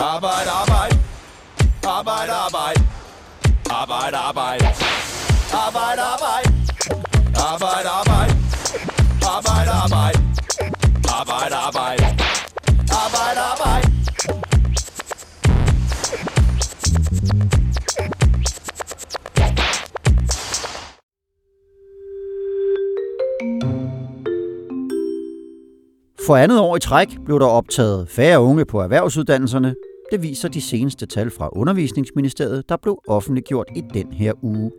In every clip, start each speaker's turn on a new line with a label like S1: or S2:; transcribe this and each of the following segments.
S1: Arbejde, arbejde. Arbejde, arbejde. Arbejde, arbejde. Arbejde, arbejde. Arbejde, arbejde. Arbejde, arbejde. Arbejde, arbejde. Arbejde, arbejde.
S2: For andet år i træk blev der optaget færre unge på erhvervsuddannelserne. Det viser de seneste tal fra Undervisningsministeriet, der blev offentliggjort i den her uge.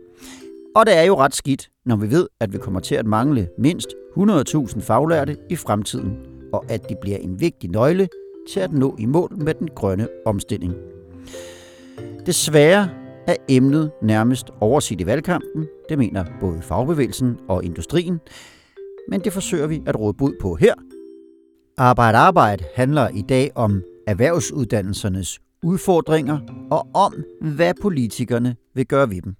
S2: Og det er jo ret skidt, når vi ved, at vi kommer til at mangle mindst 100.000 faglærte i fremtiden, og at de bliver en vigtig nøgle til at nå i mål med den grønne omstilling. Desværre er emnet nærmest overset i valgkampen, det mener både fagbevægelsen og industrien, men det forsøger vi at råde bud på her. Arbejde Arbejde handler i dag om erhvervsuddannelsernes udfordringer og om, hvad politikerne vil gøre ved dem.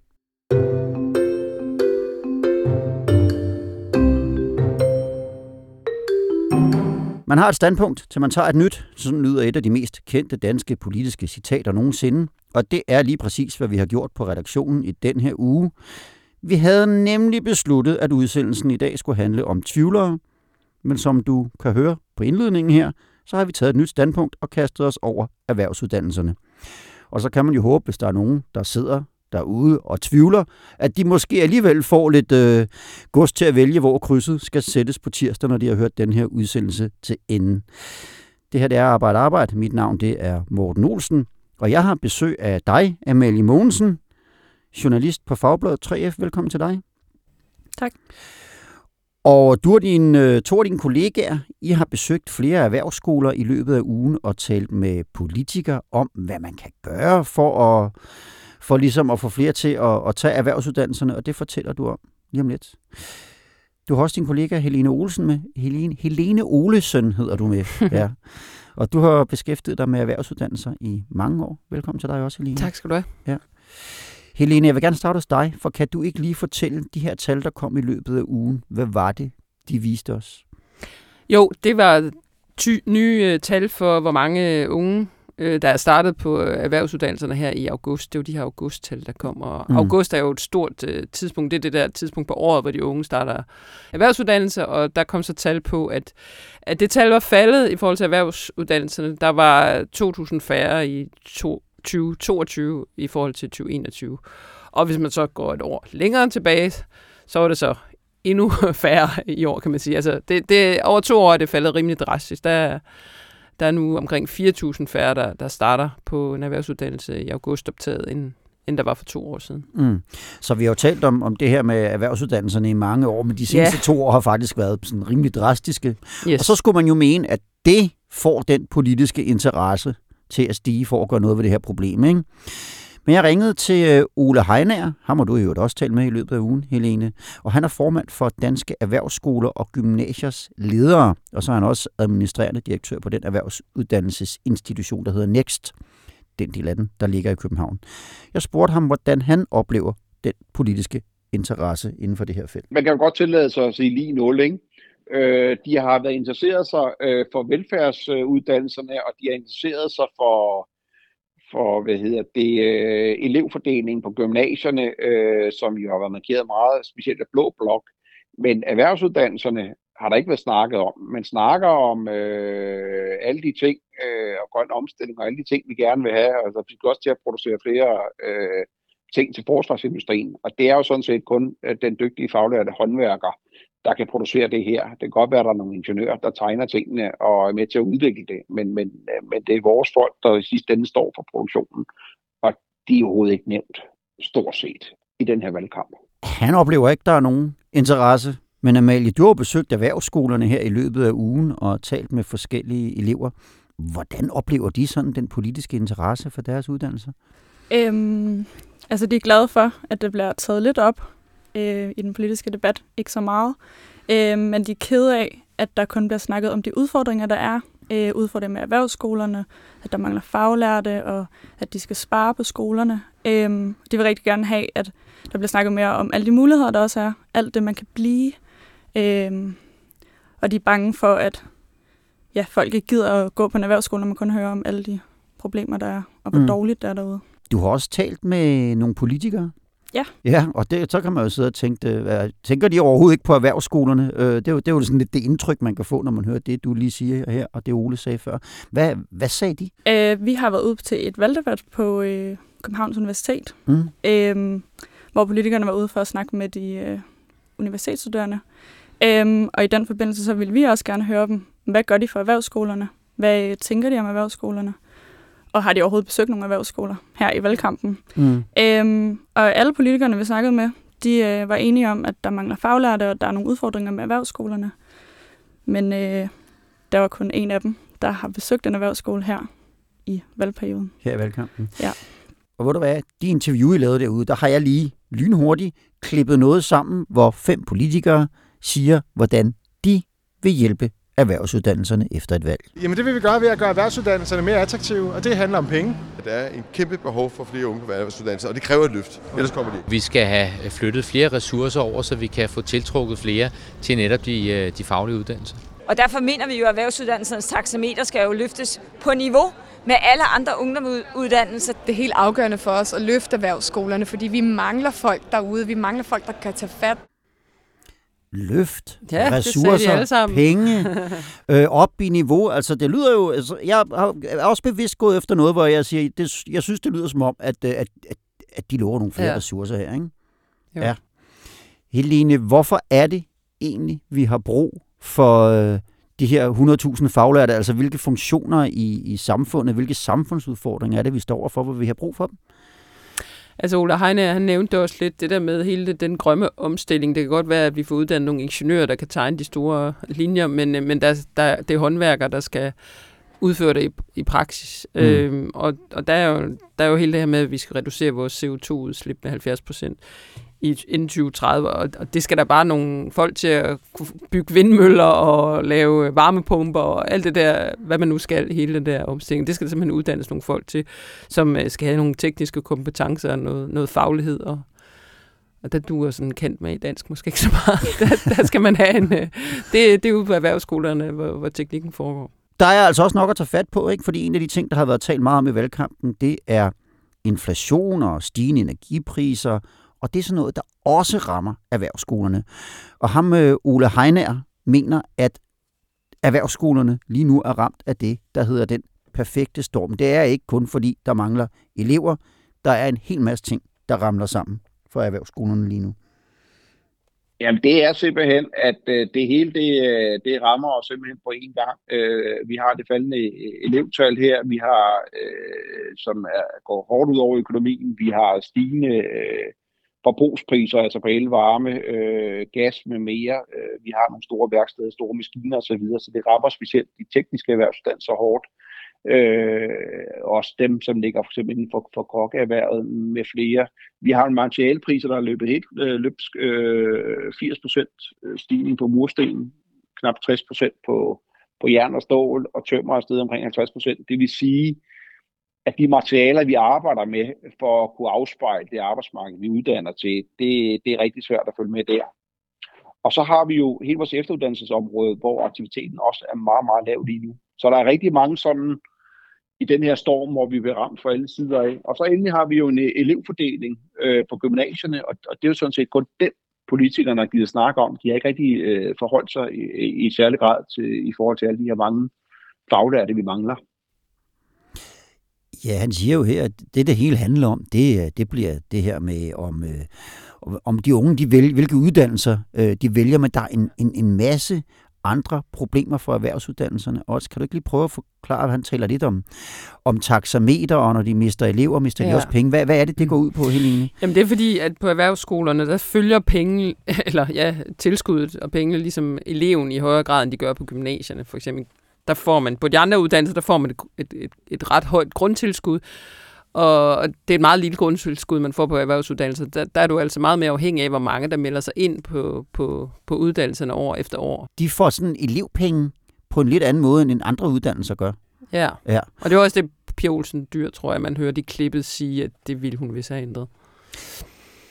S2: Man har et standpunkt, til man tager et nyt. Sådan lyder et af de mest kendte danske politiske citater nogensinde. Og det er lige præcis, hvad vi har gjort på redaktionen i den her uge. Vi havde nemlig besluttet, at udsendelsen i dag skulle handle om tvivlere. Men som du kan høre på indledningen her, så har vi taget et nyt standpunkt og kastet os over erhvervsuddannelserne. Og så kan man jo håbe, hvis der er nogen, der sidder derude og tvivler, at de måske alligevel får lidt øh, gods til at vælge, hvor krydset skal sættes på tirsdag, når de har hørt den her udsendelse til enden. Det her det er Arbejde Arbejde. Mit navn det er Morten Olsen, og jeg har besøg af dig, Amalie Mogensen, journalist på Fagbladet 3F. Velkommen til dig.
S3: Tak.
S2: Og du og din, øh, to af dine kollegaer, I har besøgt flere erhvervsskoler i løbet af ugen og talt med politikere om, hvad man kan gøre for at for ligesom at få flere til at, at tage erhvervsuddannelserne, og det fortæller du om lige om lidt. Du har også din kollega Helene Olsen med. Helene, Helene Olesen hedder du med. ja. Og du har beskæftiget dig med erhvervsuddannelser i mange år. Velkommen til dig også, Helene.
S3: Tak skal du have.
S2: Ja. Helene, jeg vil gerne starte hos dig, for kan du ikke lige fortælle de her tal, der kom i løbet af ugen? Hvad var det, de viste os?
S3: Jo, det var ty- nye øh, tal for, hvor mange unge øh, der er startet på erhvervsuddannelserne her i august. Det er jo de her augusttal, der kommer. Mm. august er jo et stort øh, tidspunkt. Det er det der tidspunkt på året, hvor de unge starter erhvervsuddannelse, og der kom så tal på, at, at det tal var faldet i forhold til erhvervsuddannelserne. Der var 2.000 færre i to, 2022 i forhold til 2021. Og hvis man så går et år længere tilbage, så var det så endnu færre i år, kan man sige. Altså, det, det, over to år er det faldet rimelig drastisk. Der, der er nu omkring 4.000 færre, der, der starter på en erhvervsuddannelse i augustoptaget, end, end der var for to år siden.
S2: Mm. Så vi har jo talt om, om det her med erhvervsuddannelserne i mange år, men de seneste ja. to år har faktisk været sådan rimelig drastiske.
S3: Yes.
S2: Og så skulle man jo mene, at det får den politiske interesse til at stige for at gøre noget ved det her problem. Ikke? Men jeg ringede til øh, Ole Heinager, ham har du jo også talt med i løbet af ugen, Helene, og han er formand for Danske Erhvervsskoler og Gymnasiers ledere, og så er han også administrerende direktør på den erhvervsuddannelsesinstitution, der hedder Next, den del af den, der ligger i København. Jeg spurgte ham, hvordan han oplever den politiske interesse inden for det her felt.
S4: Man kan jo godt tillade sig at sige lige nul, ikke? Øh, de har været interesseret sig øh, for velfærdsuddannelserne, og de har interesseret sig for, for hvad hedder det, øh, elevfordelingen på gymnasierne, øh, som jo har været markeret meget, specielt af Blå Blok. Men erhvervsuddannelserne har der ikke været snakket om. Man snakker om øh, alle de ting, øh, og grøn omstilling, og alle de ting, vi gerne vil have. Altså, vi skal også til at producere flere øh, ting til forsvarsindustrien. Og det er jo sådan set kun øh, den dygtige faglærte håndværker, der kan producere det her. Det kan godt være, at der er nogle ingeniører, der tegner tingene og er med til at udvikle det, men, men, men det er vores folk, der i sidste ende står for produktionen, og de er overhovedet ikke nævnt, stort set, i den her valgkamp.
S2: Han oplever ikke, der er nogen interesse, men Amalie, du har besøgt erhvervsskolerne her i løbet af ugen og talt med forskellige elever. Hvordan oplever de sådan den politiske interesse for deres uddannelser?
S5: Øhm, altså, de er glade for, at det bliver taget lidt op øh, i den politiske debat. Ikke så meget. Øh, men de er kede af, at der kun bliver snakket om de udfordringer, der er. Øh, udfordringer med erhvervsskolerne, at der mangler faglærte, og at de skal spare på skolerne. Øh, de vil rigtig gerne have, at der bliver snakket mere om alle de muligheder, der også er. Alt det, man kan blive. Øh, og de er bange for, at ja, folk ikke gider at gå på en erhvervsskole, når man kun hører om alle de problemer der er, og hvor
S2: Mm.
S5: dårligt det er derude.
S2: Du har også talt med nogle politikere.
S5: Ja.
S2: Ja, og det, så kan man jo sidde og tænke, øh, hvad- tænker de overhovedet ikke på erhvervsskolerne? Øh, Det er, jo, det er jo sådan lidt det indtryk, man kan få, når man hører det, du lige siger her, og det Ole sagde før. Hvad, hvad sagde de?
S5: Øh, vi har været ude til et valgdebat på øh, Københavns Universitet,
S2: Mm.
S5: øh, hvor politikerne var ude for at snakke med de øh, universitetsstuderende. Øh, og i den forbindelse så ville vi også gerne høre dem, hvad gør de for erhvervsskolerne? Hvad øh, tænker de om erhvervsskolerne? Og har de overhovedet besøgt nogle erhvervsskoler her i valgkampen?
S2: Mm.
S5: Øhm, og alle politikerne, vi snakkede med, de øh, var enige om, at der mangler faglærte, og der er nogle udfordringer med erhvervsskolerne. Men øh, der var kun en af dem, der har besøgt en erhvervsskole her i valgperioden.
S2: Her i valgkampen.
S5: Ja.
S2: Og ved du hvad, de interview, I lavede derude, der har jeg lige lynhurtigt klippet noget sammen, hvor fem politikere siger, hvordan de vil hjælpe erhvervsuddannelserne efter et valg.
S6: Jamen det vil vi gøre ved at gøre erhvervsuddannelserne mere attraktive, og det handler om penge.
S7: Der er en kæmpe behov for flere unge på erhvervsuddannelser, og det kræver et løft. Ellers kommer de.
S8: Vi skal have flyttet flere ressourcer over, så vi kan få tiltrukket flere til netop de, øh, de faglige uddannelser.
S9: Og derfor mener vi jo, at erhvervsuddannelsernes taxameter skal jo løftes på niveau med alle andre ungdomsuddannelser.
S10: Det er helt afgørende for os at løfte erhvervsskolerne, fordi vi mangler folk derude. Vi mangler folk, der kan tage fat.
S2: Løft,
S3: Ja, det de
S2: ressourcer,
S3: alle sammen.
S2: penge, øh, op i niveau. Altså, det lyder jo... Altså, jeg har- også bevidst gået efter noget, hvor jeg siger, det, jeg synes, det lyder som om, at, øh, at, at, at de lover nogle flere. Ja. ressourcer her, ikke?
S3: Jo.
S2: Ja. Helene, hvorfor er det egentlig, vi har brug for øh, de her 100.000 faglærte? Altså, hvilke funktioner i, i samfundet, hvilke samfundsudfordringer er det, vi står overfor, hvor vi har brug for dem?
S3: Altså Ola Heine, han nævnte også lidt det der med hele den grønne omstilling. Det kan godt være, at vi får uddannet nogle ingeniører, der kan tegne de store linjer, men, øh, men der, der, det er håndværkere, der skal udføre det i, i praksis.
S2: Mm.
S3: Øhm, og og der, er jo, der er jo hele det her med, at vi skal reducere vores CO2-udslip med 70 procent i, inden 2030, og, og det skal der bare nogle folk til at bygge vindmøller og lave varmepumper og alt det der, hvad man nu skal, hele den der omstilling. Det skal der simpelthen uddannes nogle folk til, som øh, skal have nogle tekniske kompetencer og noget, noget faglighed. Og, og der du er sådan kendt med i dansk måske ikke så meget. Der, der skal man have en... Øh, det, det er ude på erhvervsskolerne, hvor, hvor teknikken foregår.
S2: Der er altså også nok at tage fat på, ikke? fordi en af de ting, der har været talt meget om i valgkampen, det er inflation og stigende energipriser, og det er sådan noget, der også rammer erhvervsskolerne. Og ham, øh, Ole Heiner, mener, at erhvervsskolerne lige nu er ramt af det, der hedder den perfekte storm. Det er ikke kun fordi, der mangler elever. Der er en hel masse ting, der ramler sammen for erhvervsskolerne lige nu.
S4: Jamen, det er simpelthen, at øh, det hele det, øh, det rammer os simpelthen på én gang. Øh, vi har det faldende øh, elevtal her, vi har, øh, som er, går hårdt ud over økonomien, vi har stigende øh, forbrugspriser, altså på el, varme, øh, gas med mere. Øh, vi har nogle store værksteder, store maskiner osv., så det rammer specielt de tekniske erhvervsuddannelser hårdt. Øh, også dem, som ligger for eksempel inden for, for kokkeerhvervet med flere. Vi har en materialpriser, der er løbet helt øh, løbsk. Øh, 80% øh, stigning på mursten, knap 60% på, på jern og stål, og tømmer er stedet omkring 50%. Det vil sige, at de materialer, vi arbejder med for at kunne afspejle det arbejdsmarked, vi uddanner til, det, det er rigtig svært at følge med der. Og så har vi jo hele vores efteruddannelsesområde, hvor aktiviteten også er meget, meget lav lige nu. Så der er rigtig mange sådan i den her storm, hvor vi bliver ramt fra alle sider af. Og så endelig har vi jo en øh, elevfordeling øh, på gymnasierne, og, og det er jo sådan set kun den politikerne har givet snakke om. De har ikke rigtig øh, forholdt sig i, i, i særlig grad til, i forhold til alle de her mange faglærte, vi mangler.
S2: Ja, han siger jo her, at det, det hele handler om, det, er- det bliver det her med, om, øh, om- de unge, de vælger, hvilke uddannelser øh, de vælger, men der er en, en, en masse andre problemer for erhvervsuddannelserne også. Kan du ikke lige prøve at forklare, at han taler lidt om, om taxameter, og når de mister elever, mister ja. de også penge. Hvad, hvad er det, det går ud på, Helene?
S3: Jamen det er fordi, at på erhvervsskolerne, der følger penge, eller ja, tilskuddet og pengene ligesom eleven i højere grad, end de gør på gymnasierne. For eksempel, der får man, på de andre uddannelser, der får man et, et, et, et ret højt grundtilskud, og det er et meget lille grundtilskud, man får på erhvervsuddannelser. Der, der er du altså meget mere afhængig af, hvor mange der melder sig ind på, på, på uddannelserne år efter år.
S2: De får sådan elevpenge på en lidt anden måde, end en andre uddannelser gør.
S3: Ja.
S2: Ja.
S3: Og det var også det, Pia Olsen Dyr, tror jeg, man hørte i klippet sige, at det ville hun vist have ændret.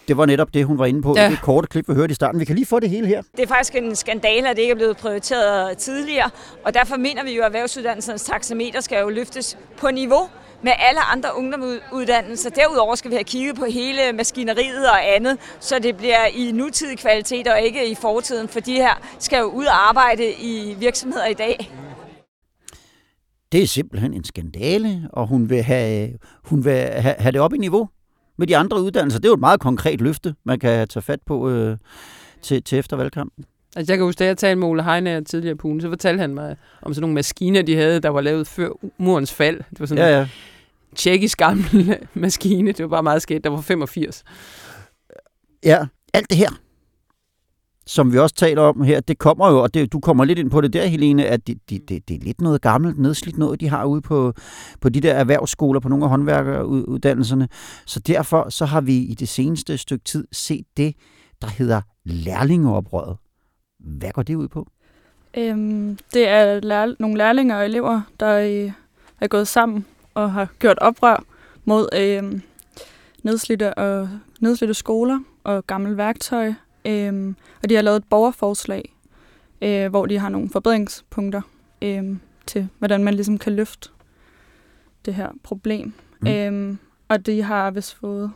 S2: Det var netop det, hun var inde på ja. I det korte klip, vi hørte i starten. Vi kan lige få det hele her.
S9: Det er faktisk en skandale, at det ikke er blevet prioriteret tidligere, og derfor mener vi jo, at erhvervsuddannelsernes taxameter skal jo løftes på niveau med alle andre ungdomsuddannelser. Derudover skal vi have kigget på hele maskineriet og andet, så det bliver i nutidig kvalitet og ikke i fortiden, for de her skal jo ud og arbejde i virksomheder i dag.
S2: Det er simpelthen en skandale, og hun vil have, hun vil have, have det op i niveau med de andre uddannelser. Det er jo et meget konkret løfte, man kan tage fat på øh, til, til efter valgkampen.
S3: Altså jeg kan huske, da jeg talte med Ole Heine tidligere på ugen, så fortalte han mig om sådan nogle maskiner, de havde, der var lavet før murens fald. Det var sådan
S2: Ja, ja.
S3: en tjekkisk gammel maskine. Det var bare meget sket. Der var 85.
S2: Ja, alt det her, som vi også taler om her, det kommer jo, og det, du kommer lidt ind på det der, Helene, at det, det, det, det er lidt noget gammelt, nedslidt noget, de har ude på, på de der erhvervsskoler, på nogle af håndværkeruddannelserne. Så derfor så har vi i det seneste stykke tid set det, der hedder lærlingeoprøret. Hvad går det ud på?
S5: Øhm, det er lær- nogle lærlinger og elever, der øh, er gået sammen og har gjort oprør mod øh, nedslidte, og, nedslidte skoler og gammel værktøj. Øh, og de har lavet et borgerforslag, øh, hvor de har nogle forbedringspunkter øh, til, hvordan man ligesom kan løfte det her problem.
S2: Mm.
S5: Mm. Øh, og de har vist fået,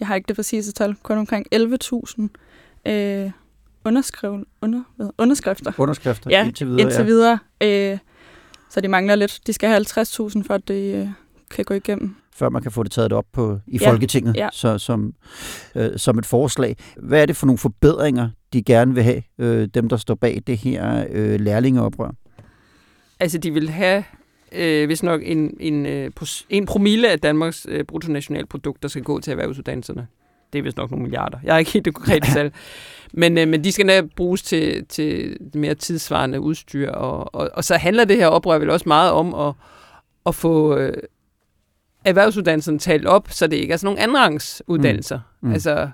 S5: jeg har ikke det præcise tal, kun omkring 11.000 øh, underskrev, under, hvad, underskrifter.
S2: Underskrifter
S5: Ja,
S2: indtil videre.
S5: indtil videre. Øh, så de mangler lidt. De skal have 50.000 for, at det øh, kan gå igennem.
S2: Før man kan få det taget op på i
S5: Ja,
S2: Folketinget
S5: ja.
S2: Så, som, øh, som et forslag. Hvad er det for nogle forbedringer, de gerne vil have, øh, dem der står bag det her øh, lærlingeoprør?
S3: Altså, de vil have, øh, hvis nok, en, en, øh, en promille af Danmarks øh, bruttonationalprodukt, der skal gå til erhvervsuddannelserne. Det er vist nok nogle milliarder. Jeg har ikke helt det konkrete tal. Men, øh, men de skal netop bruges til, til mere tidsvarende udstyr. Og, og, og så handler det her oprør vel også meget om at, at få øh, erhvervsuddannelserne talt op, så det ikke er sådan nogle andenrangsuddannelser.
S2: Mm.
S3: Mm.
S2: Mm.
S3: Altså,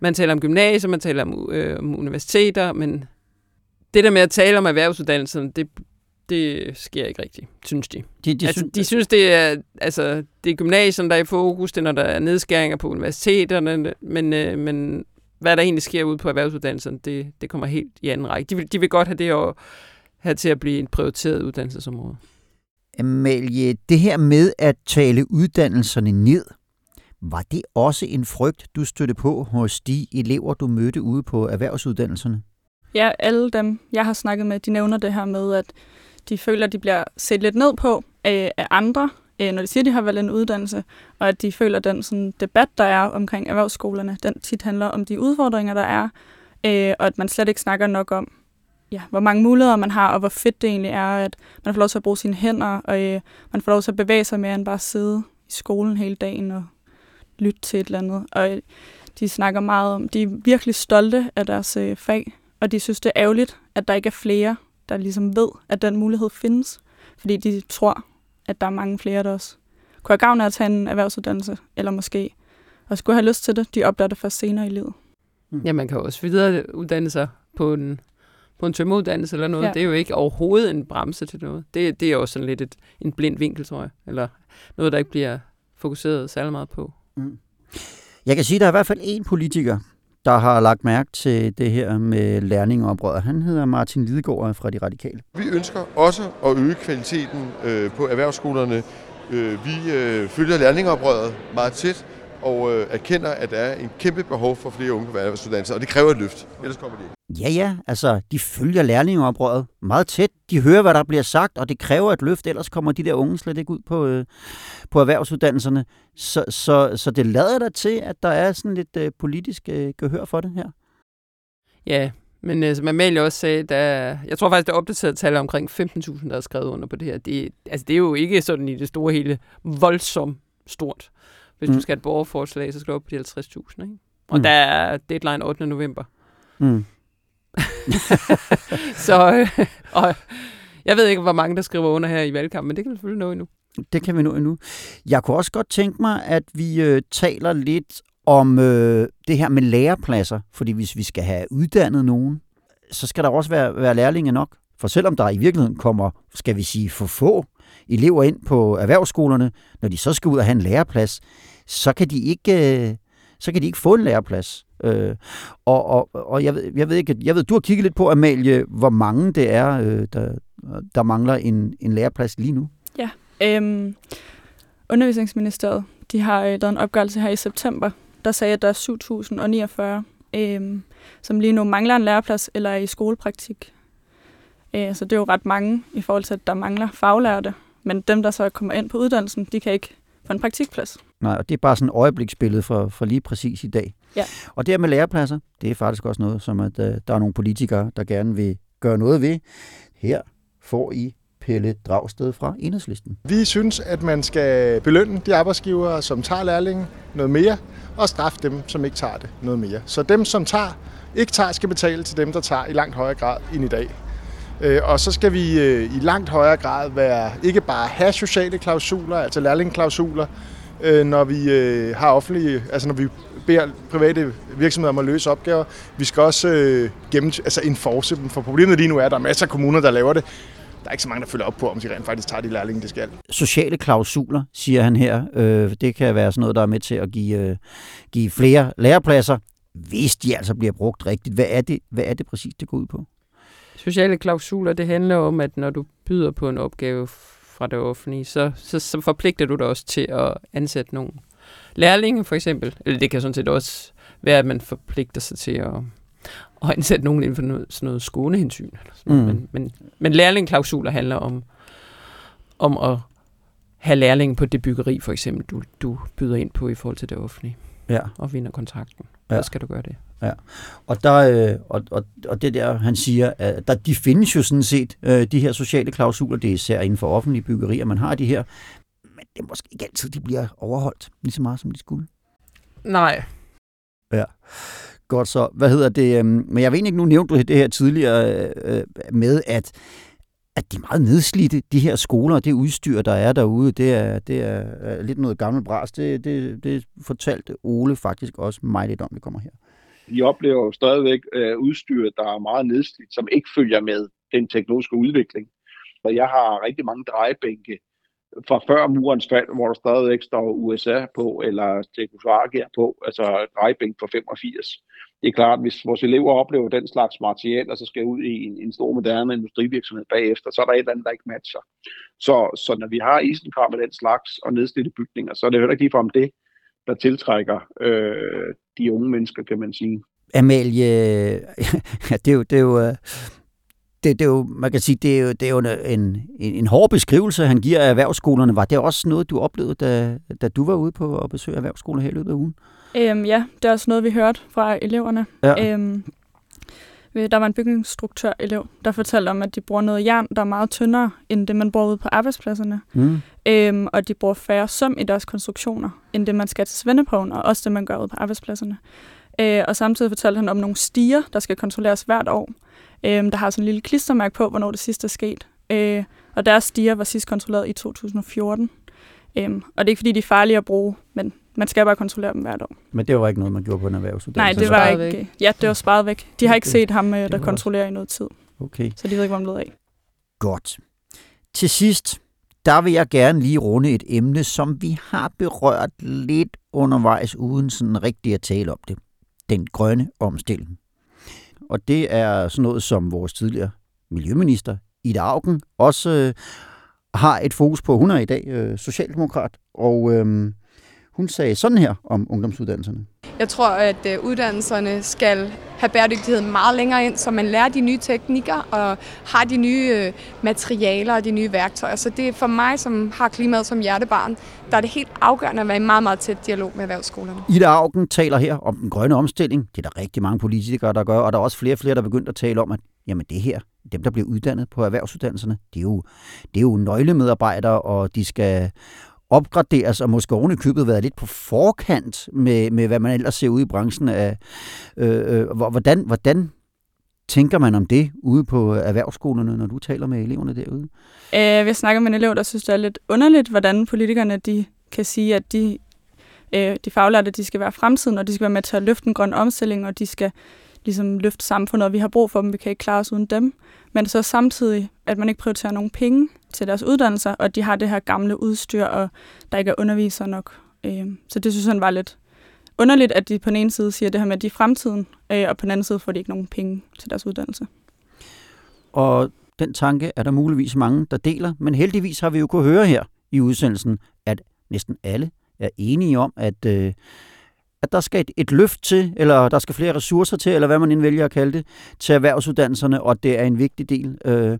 S3: man taler om gymnasier, man taler om, øh, om universiteter, men det der med at tale om erhvervsuddannelserne, det, det sker ikke rigtigt, synes de.
S2: De, de
S3: altså,
S2: synes-
S3: de synes, det er, altså, det er gymnasierne, der er i fokus, det er, når der er nedskæringer på universiteterne, men, øh, men hvad der egentlig sker ude på erhvervsuddannelserne, det, det kommer helt i anden række. De vil, de vil godt have det at have til at blive et prioriteret uddannelsesområde.
S2: Amalie, det her med at tale uddannelserne ned, var det også en frygt, du støtte på hos de elever, du mødte ude på erhvervsuddannelserne?
S5: Ja, alle dem, jeg har snakket med, de nævner det her med, at de føler, at de bliver set lidt ned på øh, af andre, øh, når de siger, at de har valgt en uddannelse, og at de føler, at den sådan, debat, der er omkring erhvervsskolerne, den tit handler om de udfordringer, der er, øh, og at man slet ikke snakker nok om, ja, hvor mange muligheder man har, og hvor fedt det egentlig er, at man får lov til at bruge sine hænder, og øh, man får lov til at bevæge sig mere end bare at sidde i skolen hele dagen og lytte til et eller andet. Og øh, de snakker meget om, de er virkelig stolte af deres øh, fag, og de synes, det er ærgerligt, at der ikke er flere, der ligesom ved, at den mulighed findes. Fordi de tror, at der er mange flere, der også kunne have gavn af at tage en erhvervsuddannelse, eller måske og skulle have lyst til det. De opdager det først senere i livet.
S3: Ja, man kan jo også videre uddanne sig på en, på en tømmeruddannelse eller noget.
S5: Ja.
S3: Det er jo ikke overhovedet en bremse til noget. Det, det er jo sådan lidt et, en blind vinkel, tror jeg. Eller noget, der ikke bliver fokuseret særlig meget på.
S2: Mm. Jeg kan sige, at der er i hvert fald en politiker, der har lagt mærke til det her med lærlingeoprøret. Han hedder Martin Lidegaard fra De Radikale.
S7: Vi ønsker også at øge kvaliteten øh, på erhvervsskolerne. Øh, vi øh, følger lærlingeoprøret meget tæt og øh, erkender, at der er en kæmpe behov for flere unge på erhvervsuddannelser, og det kræver et løft. Ellers kommer det ikke.
S2: Ja, ja, altså, de følger lærlingeoprøret meget tæt. De hører, hvad der bliver sagt, og det kræver et løft, ellers kommer de der unge slet ikke ud på, øh, på erhvervsuddannelserne. Så, så, så det lader der til, at der er sådan lidt øh, politisk øh, gehør for det her.
S3: Ja, men øh, som Amalie også sagde, der, jeg tror faktisk, der er opdateret tal omkring 15.000, der er skrevet under på det her. Det, altså, det er jo ikke sådan i det store hele voldsomt stort. Hvis mm. Du skal have et borgerforslag, så skal du op på de 50.000, ikke? Og
S2: Mm.
S3: der er deadline 8. november.
S2: Mm.
S3: så øh, og jeg ved ikke, hvor mange, der skriver under her i valgkampen, men det kan vi selvfølgelig nå endnu.
S2: Det kan vi nå endnu. Jeg kunne også godt tænke mig, at vi øh, taler lidt om øh, det her med lærepladser. Fordi hvis vi skal have uddannet nogen, så skal der også være, være lærlinge nok. For selvom der i virkeligheden kommer, skal vi sige, for få elever ind på erhvervsskolerne, når de så skal ud og have en læreplads, så kan de ikke, øh, så kan de ikke få en læreplads. Øh, og og, og jeg, ved, jeg ved ikke, jeg ved, du har kigget lidt på, Amalie, hvor mange det er, øh, der, der mangler en, en læreplads lige nu.
S5: Ja, øhm, Undervisningsministeriet, de har øh, lavet en opgørelse her i september, der sagde, at der er 7.049, øh, som lige nu mangler en læreplads eller er i skolepraktik. Øh, så det er jo ret mange i forhold til, at der mangler faglærte. Men dem, der så kommer ind på uddannelsen, de kan ikke få en praktikplads.
S2: Nej, og det er bare sådan et øjebliksbillede for, for lige præcis i dag.
S5: Ja.
S2: Og det med lærepladser, det er faktisk også noget, som at, uh, der er nogle politikere, der gerne vil gøre noget ved. Her får I Pelle Dragsted fra Enhedslisten.
S6: Vi synes, at man skal belønne de arbejdsgivere, som tager lærlinge noget mere, og straffe dem, som ikke tager det noget mere. Så dem, som tager, ikke tager, skal betale til dem, der tager i langt højere grad end i dag. Øh, og så skal vi øh, i langt højere grad være ikke bare have sociale klausuler, altså lærlingeklausuler, øh, når vi har offentlige, altså når vi beder private virksomheder om at løse opgaver. Vi skal også gennem, altså enforce dem, for problemet lige nu er, at der er masser af kommuner, der laver det. Der er ikke så mange, der følger op på, om de rent faktisk tager de lærlinge, det skal.
S2: Sociale klausuler, siger han her. det kan være sådan noget, der er med til at give, give flere lærepladser, hvis de altså bliver brugt rigtigt. Hvad er det, hvad er det præcis, det går ud på?
S3: Sociale klausuler, det handler om, at når du byder på en opgave fra det offentlige, så, så, så forpligter du dig også til at ansætte nogle lærlinge, for eksempel. Eller det kan sådan set også være, at man forpligter sig til at, at ansætte nogen inden for noget, sådan noget skånehensyn. Eller sådan mm. men, men, men lærlingklausuler handler om, om at have lærlinge på det byggeri, for eksempel, du, du byder ind på i forhold til det offentlige.
S2: Ja.
S3: Og vinder kontrakten. Ja. Så skal du gøre det.
S2: Ja. Og, der, øh, og, og, og det der, han siger, at der, de findes jo sådan set, øh, de her sociale klausuler, det er især inden for offentlige byggerier, man har de her, men det er måske ikke altid, de bliver overholdt lige så meget, som de skulle.
S3: Nej.
S2: Ja. Godt så. Hvad hedder det? Øh, men jeg ved ikke, nu nævnte du det her tidligere øh, med, at at de er meget nedslidte, de her skoler, det udstyr, der er derude, det er, det er lidt noget gammelt bras. Det, det, det fortalte Ole faktisk også mig lidt om, det kommer her.
S4: De oplever jo stadigvæk øh, udstyr, der er meget nedslidt, som ikke følger med den teknologiske udvikling. Og jeg har rigtig mange drejebænke fra før murens fald, hvor der stadigvæk står USA på, eller Tjekoslovakia på, altså drejebænk fra 85 det er klart, at hvis vores elever oplever den slags materiel, og så skal ud i en, en stor moderne industrivirksomhed bagefter, så er der et eller andet, der ikke matcher. Så, så når vi har isenkram med den slags og nedslidte bygninger, så er det heller ikke ligefrem det, der tiltrækker øh, de unge mennesker, kan man sige.
S2: Amalie, ja, det er jo, det er jo, øh, det, det er jo, man kan sige, det er jo, det er jo en, en, en hård beskrivelse, han giver af erhvervsskolerne. Var det også noget, du oplevede, da, da du var ude på at besøge erhvervsskoler her i løbet af ugen?
S5: Øhm, ja, det er også noget, vi hørte fra eleverne. Ja. Øhm, der var en bygningsstruktør-elev, der fortalte om, at de bruger noget jern, der er meget tyndere, end det, man bruger ude på arbejdspladserne. Mm. Øhm, og de bruger færre søm i deres konstruktioner, end det, man skal til svendeprøven, og også det, man gør ude på arbejdspladserne. Øh, og samtidig fortalte han om nogle stiger, der skal kontrolleres hvert år. Øh, der har sådan en lille klistermærke på, hvornår det sidste er sket. Øh, og deres stiger var sidst kontrolleret i 2014. Øh, og det er ikke, fordi de er farlige at bruge, men man skal bare kontrollere dem hvert år.
S2: Men det var ikke noget, man gjorde på en erhvervsuddannelse?
S5: Nej, det var ikke. Væk. Ja, det var sparet væk. De har ikke set ham, øh, der kontrollerer i noget tid.
S2: Okay.
S5: Så de ved ikke, hvor han blev af.
S2: Godt. Til sidst, der vil jeg gerne lige runde et emne, som vi har berørt lidt undervejs, uden sådan rigtig at tale om det. Den grønne omstilling. Og det er sådan noget, som vores tidligere miljøminister, Ida Augen, også øh, har et fokus på. Hun er i dag øh, socialdemokrat, og øh, hun sagde sådan her om ungdomsuddannelserne.
S10: Jeg tror, at øh, uddannelserne skal have bæredygtighed meget længere ind, så man lærer de nye teknikker og har de nye øh, materialer og de nye værktøjer. Så det er for mig, som har klimaet som hjertebarn, der er det helt afgørende at være i meget, meget tæt dialog med erhvervsskolerne.
S2: Ida Augen taler her om den grønne omstilling. Det er der rigtig mange politikere, der gør, og der er også flere og flere, der er begyndt at tale om, at jamen det her, dem der bliver uddannet på erhvervsuddannelserne, det er jo, det er jo nøglemedarbejdere, og de skal opgraderes, og måske oven i købet været lidt på forkant med, med hvad man ellers ser ude i branchen. Af, øh, øh, hvordan, hvordan tænker man om det ude på erhvervsskolerne, når du taler med eleverne derude?
S5: Øh, vi snakker med en elev, der synes, det er lidt underligt, hvordan politikerne de kan sige, at de, øh, de faglærte de skal være fremtiden, og de skal være med til at løfte en grøn omstilling, og de skal ligesom løfte samfundet, og vi har brug for dem, vi kan ikke klare os uden dem. Men så samtidig, at man ikke prioriterer nogen penge til deres uddannelser, og de har det her gamle udstyr, og der ikke er undervisere nok. Øh, så det synes han var lidt underligt, at de på den ene side siger det her med, at de er fremtiden, øh, og på den anden side får de ikke nogen penge til deres uddannelse.
S2: Og den tanke er der muligvis mange, der deler, men heldigvis har vi jo kunnet høre her i udsendelsen, at næsten alle er enige om, at, øh, at der skal et, et løft til, eller der skal flere ressourcer til, eller hvad man end vælger at kalde det, til erhvervsuddannelserne, og det er en vigtig del øh,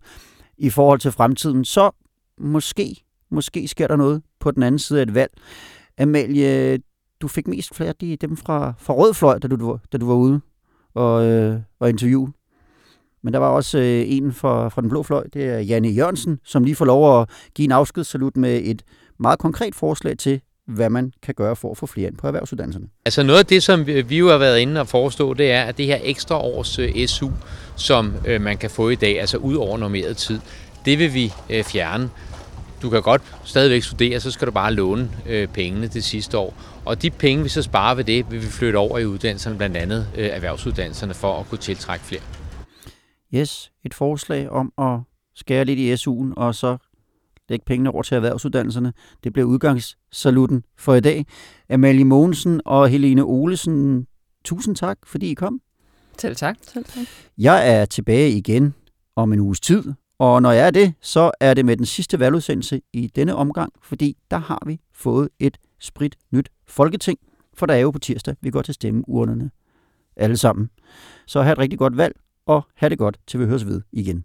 S2: i forhold til fremtiden. Så måske, måske sker der noget på den anden side af et valg. Amalie, du fik mest flere af dem fra, fra Rød Fløj, da du, da du var ude og, øh, og interviewe. Men der var også øh, en fra, fra den blå fløj, det er Janne Jørgensen, som lige får lov at give en afskedssalut med et meget konkret forslag til, hvad man kan gøre for at få flere ind på erhvervsuddannelserne.
S8: Altså noget af det, som vi jo har været inde og forestå, det er, at det her ekstra års øh, SU, som øh, man kan få i dag, altså ud over normeret tid, det vil vi øh, fjerne. Du kan godt stadigvæk studere, så skal du bare låne pengene det sidste år. Og de penge, vi så sparer ved det, vil vi flytte over i uddannelserne, blandt andet erhvervsuddannelserne, for at kunne tiltrække flere.
S2: Yes, et forslag om at skære lidt i SU'en, og så lægge pengene over til erhvervsuddannelserne. Det bliver udgangssaluten for i dag. Amalie Mogensen og Helene Olesen, tusind tak, fordi I kom.
S3: Selv tak.
S5: Selv tak.
S2: Jeg er tilbage igen om en uges tid, og når jeg er det, så er det med den sidste valgudsendelse i denne omgang, fordi der har vi fået et sprit nyt folketing, for der er jo på tirsdag, vi går til stemmeurnerne alle sammen. Så have et rigtig godt valg, og have det godt, til vi høres ved igen.